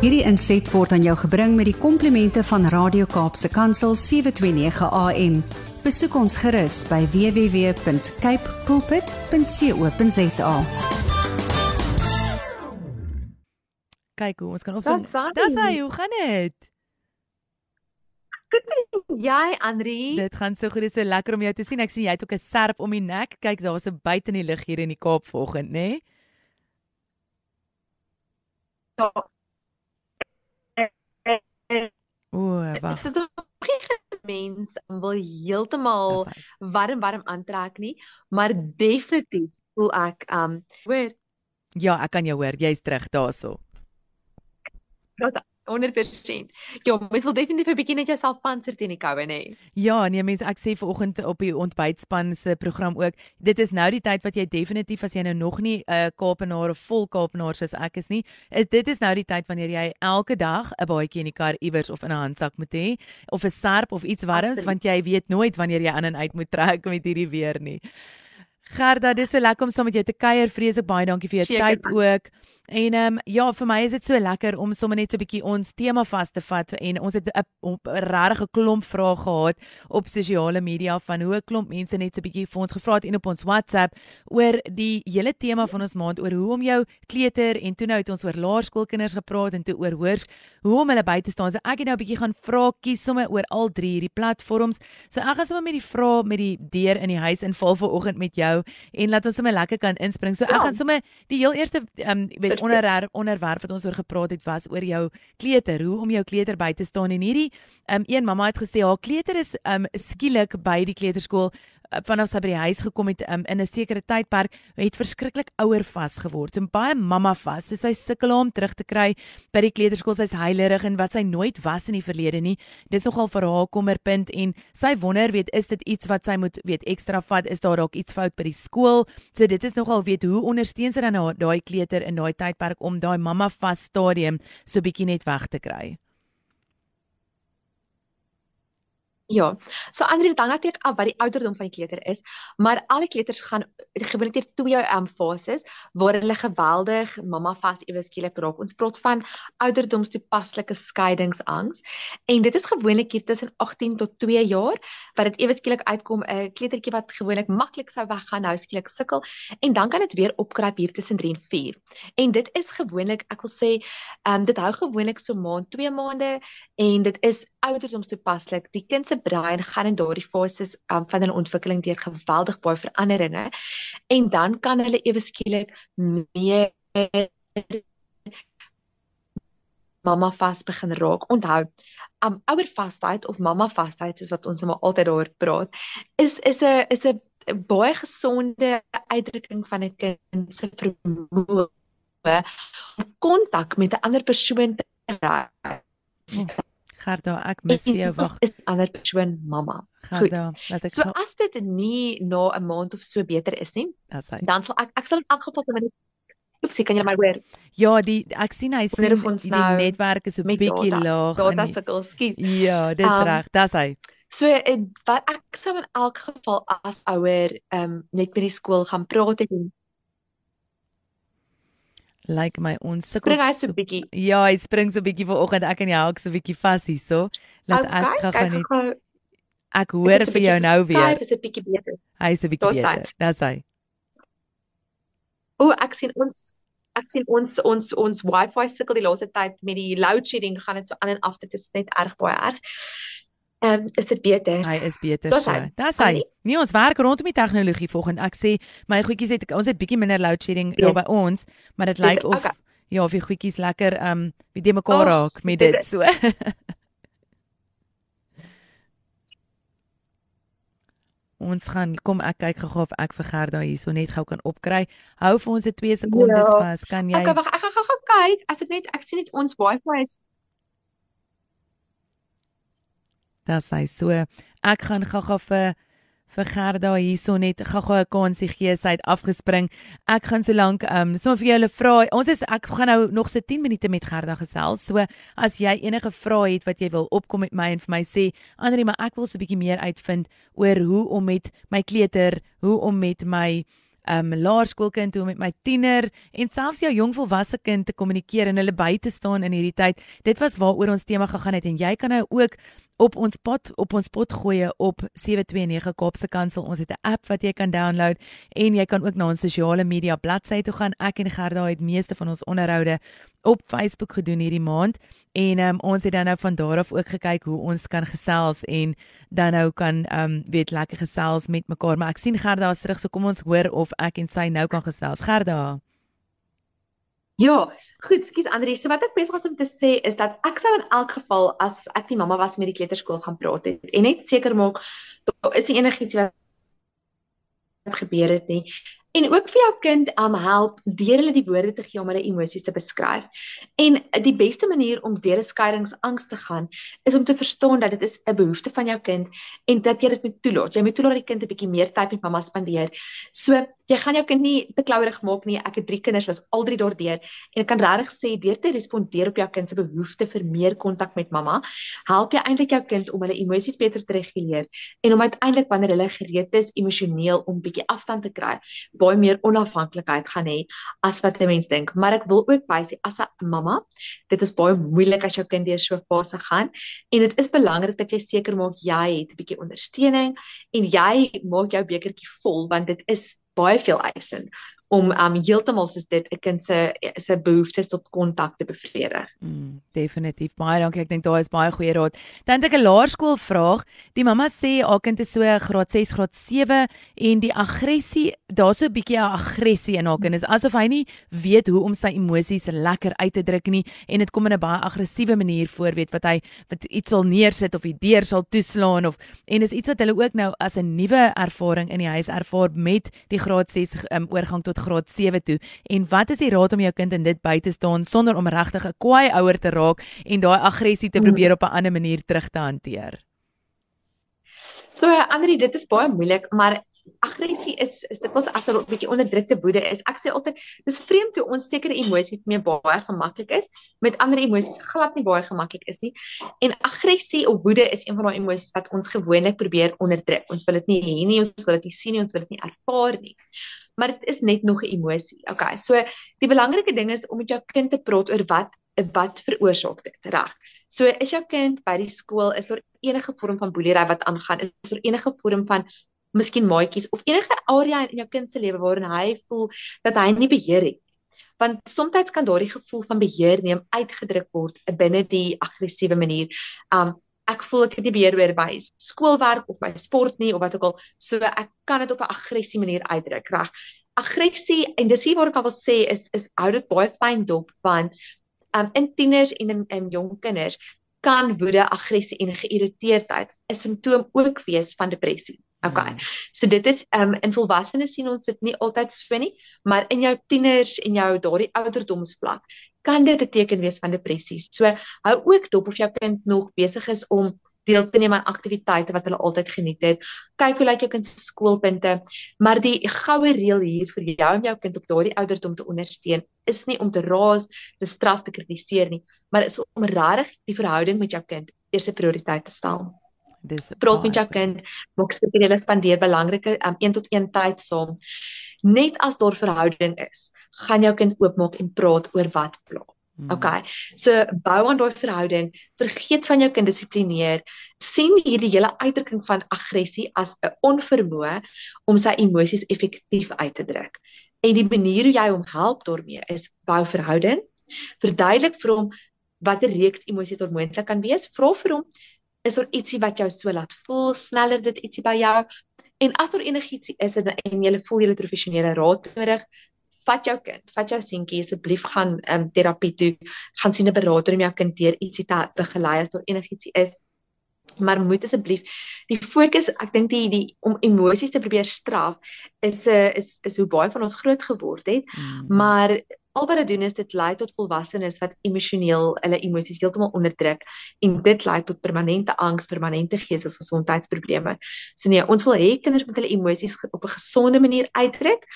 Hierdie inset word aan jou gebring met die komplimente van Radio Kaapse Kansel 729 AM. Besoek ons gerus by www.cape pulpit.co.za. Kyk hoe ons kan opsom. Dis hy, hoe gaan dit? Goed, jy Andri. Dit gaan so goed, dit is so lekker om jou te sien. Ek sien jy het ook 'n serp om die nek. Kyk, daar's 'n buite in die lug hier in die Kaap vanoggend, né? Nee? Ja. O, wag. Dit is nog mens wil heeltemal warm warm aantrek nie, maar definitief voel ek um hoor. Ja, ek kan jou hoor. Jy's terug daarso. 100%. Ja, mens wil definitief 'n bietjie net jouself panser teen die koue, nê. Ja, nee, mense, ek sê vanoggend op die ontbytspan se program ook, dit is nou die tyd wat jy definitief as jy nou nog nie 'n uh, Kaapenaar of vol Kaapenaar soos ek is nie, is dit is nou die tyd wanneer jy elke dag 'n baadjie in die kar iewers of in 'n handsak moet hê of 'n serp of iets warms want jy weet nooit wanneer jy aan en uit moet trek met hierdie weer nie. Gerda, dis so lekker om saam met jou te kuier. Vreeslik baie dankie vir jou tyd ook. En ehm um, ja, vir my is dit so lekker om sommer net so 'n bietjie ons tema vas te vat en ons het 'n regtig 'n klomp vrae gehad op sosiale media van hoe 'n klomp mense net so 'n bietjie vir ons gevra het en op ons WhatsApp oor die hele tema van ons maand oor hoe om jou kleuter en toe nou het ons oor laerskoolkinders gepraat en toe oor hoors hoe om hulle by te staan. So ek het nou 'n bietjie gaan vra kies sommer oor al drie hierdie platforms. So ek gaan sommer met die vrae met die deur in die huis inval vanoggend met jou en laat ons sommer lekker kan inspring. So ek ja. gaan sommer die heel eerste ehm um, onderwerp onderwerp wat ons oor gepraat het was oor jou kleuter, hoe om jou kleuter by te staan en hierdie um, een mamma het gesê haar kleuter is um, skielik by die kleuterskool Eh, vanaf sy by die huis gekom het um, in 'n sekere tydperk het verskriklik ouer vas geword. So baie mamma vas. So sy sukkel om terug te kry by die kleuterskool. Sy's heilerig en wat sy nooit was in die verlede nie. Dis nogal vir haar kommerpunt en sy wonder weet is dit iets wat sy moet weet ekstra vat? Is daar dalk iets fout by die skool? So dit is nogal weet hoe ondersteun sy dan daai kleuter in daai tydperk om daai mamma vas stadium so bietjie net weg te kry. Ja. So Andre, dan natuurlik af wat die ouderdom van die kleuter is, maar alle kleuters gaan gewoonlik deur twee um fases waar hulle geweldig mamma vas ewe skielik raak. Ons praat van ouderdomstoepaslike skeiingsangs en dit is gewoonlik hier tussen 18 tot 2 jaar wat dit ewe skielik uitkom 'n kleutertjie wat gewoonlik maklik sou weggaan nou skielik sukkel en dan kan dit weer opkruip hier tussen 3 en 4. En dit is gewoonlik, ek wil sê, um dit hou gewoonlik so maand, 2 maande en dit is ouderdomstoepaslik. Die kind se brein gaan in daardie fases um, van hulle ontwikkeling deur geweldig baie veranderinge en dan kan hulle ewe skielik meer mamma vas begin raak. Onthou, um ouer vasheid of mamma vasheid soos wat ons nou altyd daaroor praat, is is 'n is 'n baie gesonde uitdrukking van 'n kind se vermoë om kontak met 'n ander persoon te hê. Gerda, ek mis jou wag. Is ander persoon mamma. Gerda, laat ek So as dit nie na 'n maand of so beter is nie, dan sal ek ek sal in elk geval ten minste Oepsie, kan jy my hoor? Ja, die ek sien hy sien die nou netwerk is so bietjie laag. Data sukkel, skus. Ja, dis um, reg, dis hy. So wat ek sou in elk geval as ouer ehm um, net met die skool gaan praat en lyk like my ons sukkel spring hy so 'n bietjie. Ja, hy spring so 'n bietjie vanoggend. Ek en jy hou so 'n bietjie vas hierso. Laat okay, ek gaan net Ek hoor vir jou nou weer. Hy is 'n bietjie beter. Hy is 'n bietjie beter. Dis hy. O, ek sien ons ek sien ons ons ons wifi sukkel die laaste tyd met die load shedding gaan dit so aan en af dit is net erg baie erg. Ehm um, is dit beter? Hy is beter so. Dis hy. Nee, ons werk rondom die tegnologie volgens ek sê my goedjies het ons het bietjie minder load shedding ja. by ons, maar dit lyk of okay. ja, of die goedjies lekker ehm um, wie die mekaar oh, raak met dit, dit so. ons gaan kom ek kyk gou of ek vir Gerda hierso net gou kan opkry. Hou vir ons 'n 2 sekondes ja. vas. Kan jy Okay, wag, ek gaan gou kyk. As ek net ek sien net ons wifi is Dis hy so. Ek gaan gou-gou vir vir Gerda hierso net gou-gou 'n kansie gee. Sy het afgespring. Ek gaan so lank ehm um, sommer vir julle vra. Ons is ek gaan nou nog so 10 minute met Gerda gesels. So as jy enige vrae het wat jy wil opkom met my en vir my sê, Andri, maar ek wil so 'n bietjie meer uitvind oor hoe om met my kleuter, hoe om met my um laerskoolkind toe met my tiener en selfs jou jong volwasse kind te kommunikeer en hulle by te staan in hierdie tyd. Dit was waaroor ons tema gegaan het en jy kan nou ook op ons pot op ons pot gooi op 729 Kaapse Kansel. Ons het 'n app wat jy kan download en jy kan ook na ons sosiale media bladsy toe gaan. Ek en Gerda het meeste van ons onderhoude op Facebook gedoen hierdie maand en um, ons het dan nou van daar af ook gekyk hoe ons kan gesels en dan nou kan um weet lekker gesels met mekaar. Maar ek sien Gerda is terug, so kom ons hoor of ek en sy nou kan gesels. Gerda Ja, goed, skus Andri. So wat ek besig was om te sê is dat ek sou in elk geval as ek die mamma was met die kleuterskool gaan praat het en net seker maak daar is enigiets wat gebeur het nie en ook vir jou kind um help deur hulle die woorde te gee om hulle emosies te beskryf. En die beste manier om deur 'n skeidingsangs te gaan is om te verstaan dat dit is 'n behoefte van jou kind en dat jy dit moet toelaat. Jy moet toelaat dat die kind 'n bietjie meer tyd met mamma spandeer. So jy gaan jou kind nie te klourig maak nie. Ek het drie kinders was al drie daardeur en ek kan regtig sê deur te respondeer op jou kind se behoefte vir meer kontak met mamma, help jy eintlik jou kind om hulle emosies beter te reguleer en om uiteindelik wanneer hulle gereed is emosioneel om bietjie afstand te kry baie meer onafhanklikheid gaan hê as wat 'n mens dink. Maar ek wil ook wys as 'n mamma, dit is baie moeilik as jou kind deur so 'n fase gaan en dit is belangrik dat jy seker maak jy het 'n bietjie ondersteuning en jy maak jou bekertjie vol want dit is boy feel ice and. Om um heeltemal soos dit 'n kind se se behoeftes tot kontak te bevredig. Mm, definitief. Baie dankie. Ek dink daar is baie goeie raad. Dan het ek 'n laerskool vraag. Die mamma sê haar kind is so graad 6, graad 7 en die aggressie, daar's so 'n bietjie aggressie in haar kind. Is asof hy nie weet hoe om sy emosies lekker uit te druk nie en dit kom in 'n baie aggressiewe manier voor, weet wat hy wat iets sal neersit of die deur sal toeslaan of en is iets wat hulle ook nou as 'n nuwe ervaring in die huis ervaar met die graad 6 um, oorgang tot graad 7 toe en wat is die raad om jou kind in dit by te staan sonder om regtig 'n kwaai ouer te raak en daai aggressie te hmm. probeer op 'n ander manier terug te hanteer? So Andri, dit is baie moeilik, maar aggressie is is dit was agter 'n bietjie onderdrukte woede is. Ek sê altyd dis vreemd hoe ons sekere emosies mee baie gemaklik is, met ander emosies glad nie baie gemaklik is nie. En aggressie of woede is een van daai emosies wat ons gewoonlik probeer onderdruk. Ons wil dit nie hê nie, ons wil dit nie sien nie, ons wil dit nie ervaar nie maar dit is net nog 'n emosie. Okay. So die belangrike ding is om met jou kind te praat oor wat wat veroorsaak dit, reg? So is jou kind by die skool is daar enige vorm van boelery wat aangaan? Is daar enige vorm van miskien maatjies of enige area in jou kind se lewe waarin hy voel dat hy nie beheer het? Want soms kan daardie gevoel van beheer neem uitgedruk word binne die aggressiewe manier. Um ek voel ek het nie beheer oor my skoolwerk of my sport nie of wat ook al. So ek kan dit op 'n aggressie manier uitdruk, reg? Aggressie en dis hier waar ek wil sê is is hou dit baie fyn dop want um in tieners en in, in jong kinders kan woede, aggressie en geïrriteerdheid 'n simptoom ook wees van depressie. Okay. Hmm. So dit is um in volwassenes sien ons dit nie altyd so nie, maar in jou tieners en jou daardie ouderdomsvlak kan dit 'n teken wees van depressie. So hou ook dop of jou kind nog besig is om deel te neem aan aktiwiteite wat hulle altyd geniet het. Kyk hoe lyk jou kind se skoolpunte, maar die goue reël hier vir jou om jou kind op daardie ouderdom te ondersteun is nie om te raas, te straf, te kritiseer nie, maar is om regtig die verhouding met jou kind eerste prioriteit te stel. Dis praat met jou kind, maak seker jy spandeer belangrike um, 1 tot 1 tyd saam. Net as daar verhouding is, gaan jou kind oopmaak en praat oor wat pla. Hmm. Okay. So bou aan daai verhouding, vergeet van jou kind dissiplineer. sien hierdie hele uitdrukking van aggressie as 'n onvermoë om sy emosies effektief uit te druk. En die manier hoe jy hom help daarmee is bou verhouding. Verduidelik vir hom watter reeks emosies daar moontlik kan wees. Vra vir hom is daar ietsie wat jou so laat voel sneller dit ietsie by jou? En as daar enigiets is en, en jy voel jy het professionele raad nodig vat jou kind vat jou seentjie asseblief gaan um, terapie toe. Gaan sien 'n beraader om jou kind deur ietsie te begelei as daar enigiets is. Maar moet asseblief die fokus ek dink die die om emosies te probeer straf is 'n uh, is is hoe baie van ons groot geword het. Mm. maar al wat dit doen is dit lei tot volwassenes wat emosioneel hulle emosies heeltemal onderdruk en dit lei tot permanente angs, permanente geestesgesondheidsprobleme. So nee, ons wil hê kinders moet hulle emosies op 'n gesonde manier uitdruk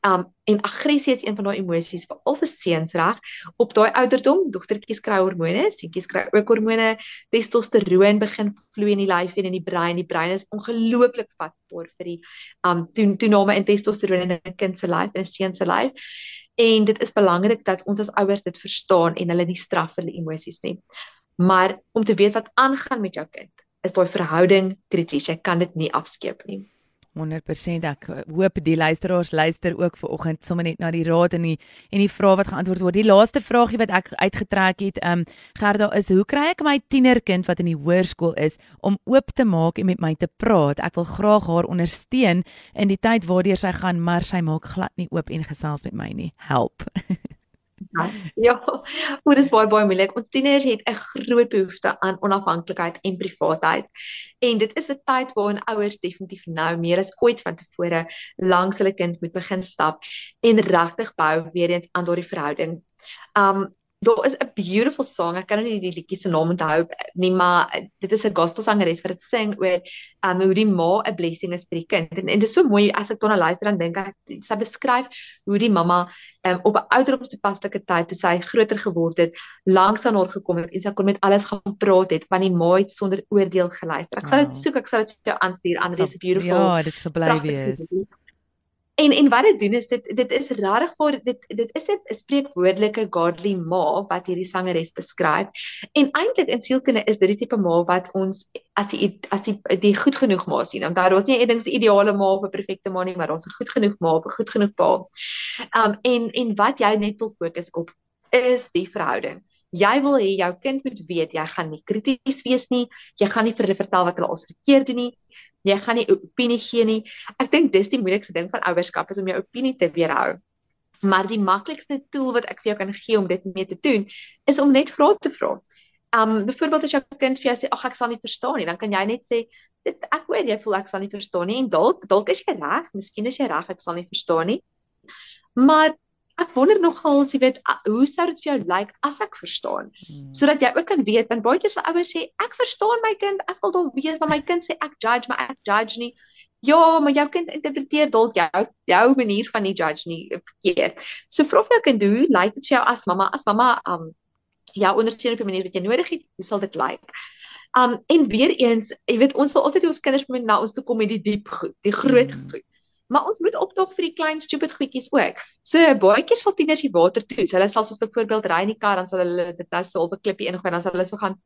Um en aggressie is een van daai emosies vir seuns reg op daai ouderdom. Dogtertjies kry hormone, seentjies kry ook hormone. Testosteroon begin vloei in die lyf en in die brein. Die brein is ongelooflik vatbaar vir die um toename in testosteroon in 'n kind se lyf en 'n seun se lyf. En dit is belangrik dat ons as ouers dit verstaan en hulle nie straf vir hulle emosies nie. Maar om te weet wat aangaan met jou kind, is daai verhouding krities. Jy kan dit nie afskeep nie. 100% ek hoop die luisteraars luister ook ver oggend sommer net na die raad en die en die vrae wat geantwoord word. Die laaste vraagie wat ek uitgetrek het, ehm um, Gerda is hoe kry ek my tienerkind wat in die hoërskool is om oop te maak en met my te praat? Ek wil graag haar ondersteun in die tyd waardeur sy gaan, maar sy maak glad nie oop en gesels met my nie. Help. Ja, hoe dis baie baie moeilik. Ons tieners het 'n groot behoefte aan onafhanklikheid en privaatheid. En dit is 'n tyd waarin ouers definitief nou meer as ooit vantevore langs hulle kind moet begin stap en regtig bou weer eens aan daardie verhouding. Um Daar is 'n beautiful song. Ek kan nie die liedjie se naam onthou nie, maar dit is 'n gospelsangeres wat dit sing oor um hoe die ma 'n blessing is vir die kind. En, en dit is so mooi as ek daarna luister dan dink ek sy beskryf hoe die mamma um op 'n ouderdomstoepaslike tyd toe sy groter geword het, langs aan haar gekom het en sy kon met alles gaan praat het want die ma het sonder oordeel geluister. Ek sal dit soek, ek sal dit vir jou aanstuur. Andre is beautiful. Ja, dit sou bly wees. En en wat dit doen is dit dit is regtig vir dit dit is 'n spreekwoordelike godly ma wat hierdie sangeres beskryf. En eintlik in sielkunde is dit die tipe ma wat ons as die as die die goed genoeg ma sien. Want daar is nie 'n ding se ideale ma of 'n perfekte ma nie, maar daar's 'n goed genoeg ma of 'n goed genoeg pa. Um en en wat jy net wil fokus op is die verhouding. Jy wil hê jou kind moet weet jy gaan nie krities wees nie. Jy gaan nie vir hulle vertel wat hulle al verkeerd doen nie. Jy gaan nie opinie gee nie. Ek dink dis die moeilikste ding van ouerskap is om jou opinie te weerhou. Maar die maklikste tool wat ek vir jou kan gee om dit mee te doen is om net vrae te vra. Um byvoorbeeld as jou kind vir jou sê ag ek sal nie verstaan nie, dan kan jy net sê dit ek hoor jy voel ek sal nie verstaan nie en dalk dalk is jy reg, miskien is jy reg ek sal nie verstaan nie. Maar ek wonder nogal as jy weet hoe sou dit vir jou lyk as ek verstaan? Hmm. sodat jy ook kan weet want baie keer se ouers sê ek verstaan my kind ek wil dalk weet wat my kind sê ek judge maar ek judge nie. Ja maar jou kind interpreteer dalk jou jou manier van die judge nie verkeerd. So vra vir jou kind hoe lyk dit vir jou as mamma? As mamma um jou ondersteun op die manier wat jy nodig het hoe sal dit lyk? Um en weer eens jy weet ons wil altyd ons kinders moet na ons toe kom met die diep goed die groot hmm. goed Maar ons moet opdog vir die klein stupid goedjies ook. So baie keer val tieners die water toe. So, hulle sal soos byvoorbeeld ry in die kar dan sal hulle dit nou so op 'n klippie ingooi dan sal hulle so gaan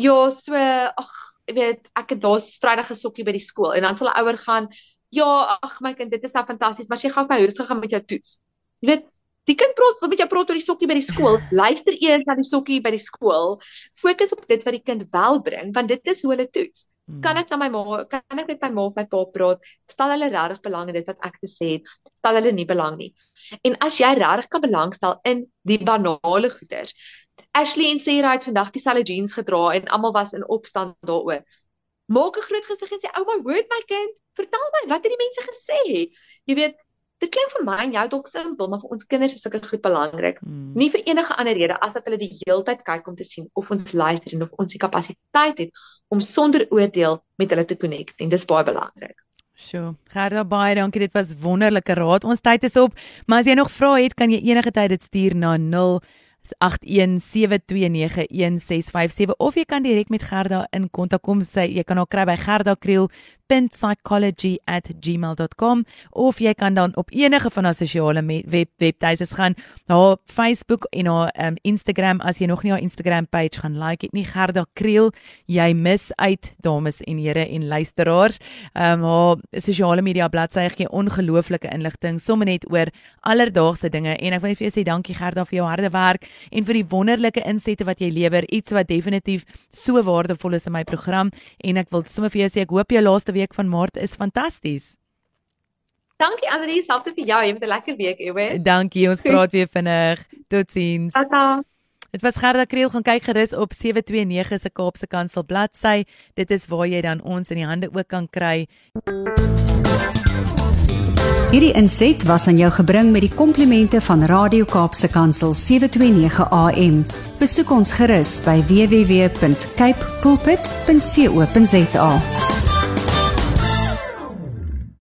Ja, so ag, jy weet, ek het daar's Vrydag gesokkie by die skool en dan sal 'n ouer gaan, "Ja, ag my kind, dit is nou fantasties, maar jy gaan my hoe gegaan met jou toets." Jy weet, die kind praat wat met jou praat oor die sokkie by die skool. Luister eers na die sokkie by die skool. Fokus op dit wat die kind wel bring, want dit is hoe hulle toets. Kan ek na my ma, kan ek met my ma of my pa praat? Stel hulle regtig belang in dit wat ek gesê het? Stel hulle nie belang nie. En as jy regtig kan belangstel in die banale goeders. Ashley en Sarah het vandag dieselfde jeans gedra en almal was in opstand daaroor. Maak 'n groot gesig en sê, "Oh my word my kind, vertel my, wat het die mense gesê?" Jy weet, dit klink vir my en jou dalk simpel, maar vir ons kinders is sulke goed belangrik. Hmm. Nie vir enige ander rede as dat hulle die heeltyd kyk om te sien of ons luister en of ons die kapasiteit het om sonder oordeel met hulle te connect en dis baie belangrik. Sjoe, Gerda baie dankie. Dit was wonderlike raad. Ons tyd is op, maar as jy nog vrae het, kan jy enige tyd dit stuur na 0 0817291657 of jy kan direk met Gerda in kontak kom. Sy jy kan haar kry by Gerda Kriel psychology@gmail.com of jy kan dan op enige van haar sosiale web webtuises gaan, haar Facebook en haar um, Instagram as jy nog nie haar Instagram page gaan like het nie, Gerda Kriel, jy mis uit dames en here en luisteraars. Um, haar sosiale media bladsy gee ongelooflike inligting sommer net oor alledaagse dinge. En ek wil vir jou sê dankie Gerda vir jou harde werk en vir die wonderlike insette wat jy lewer, iets wat definitief so waardevol is in my program. En ek wil sommer vir jou sê ek hoop jou laaste week van Maart is fantasties. Dankie Andri, selfs vir jou. Jy het 'n lekker week, ewe. Dankie. Ons praat weer vinnig. Totsiens. Tata. Dit was Gerda Kriel gaan kyk gerus op 729 se Kaapse Kansel bladsy. Dit is waar jy dan ons in die hande ook kan kry. Hierdie inset was aan jou gebring met die komplimente van Radio Kaapse Kansel 729 AM. Besoek ons gerus by www.cape pulpit.co.za.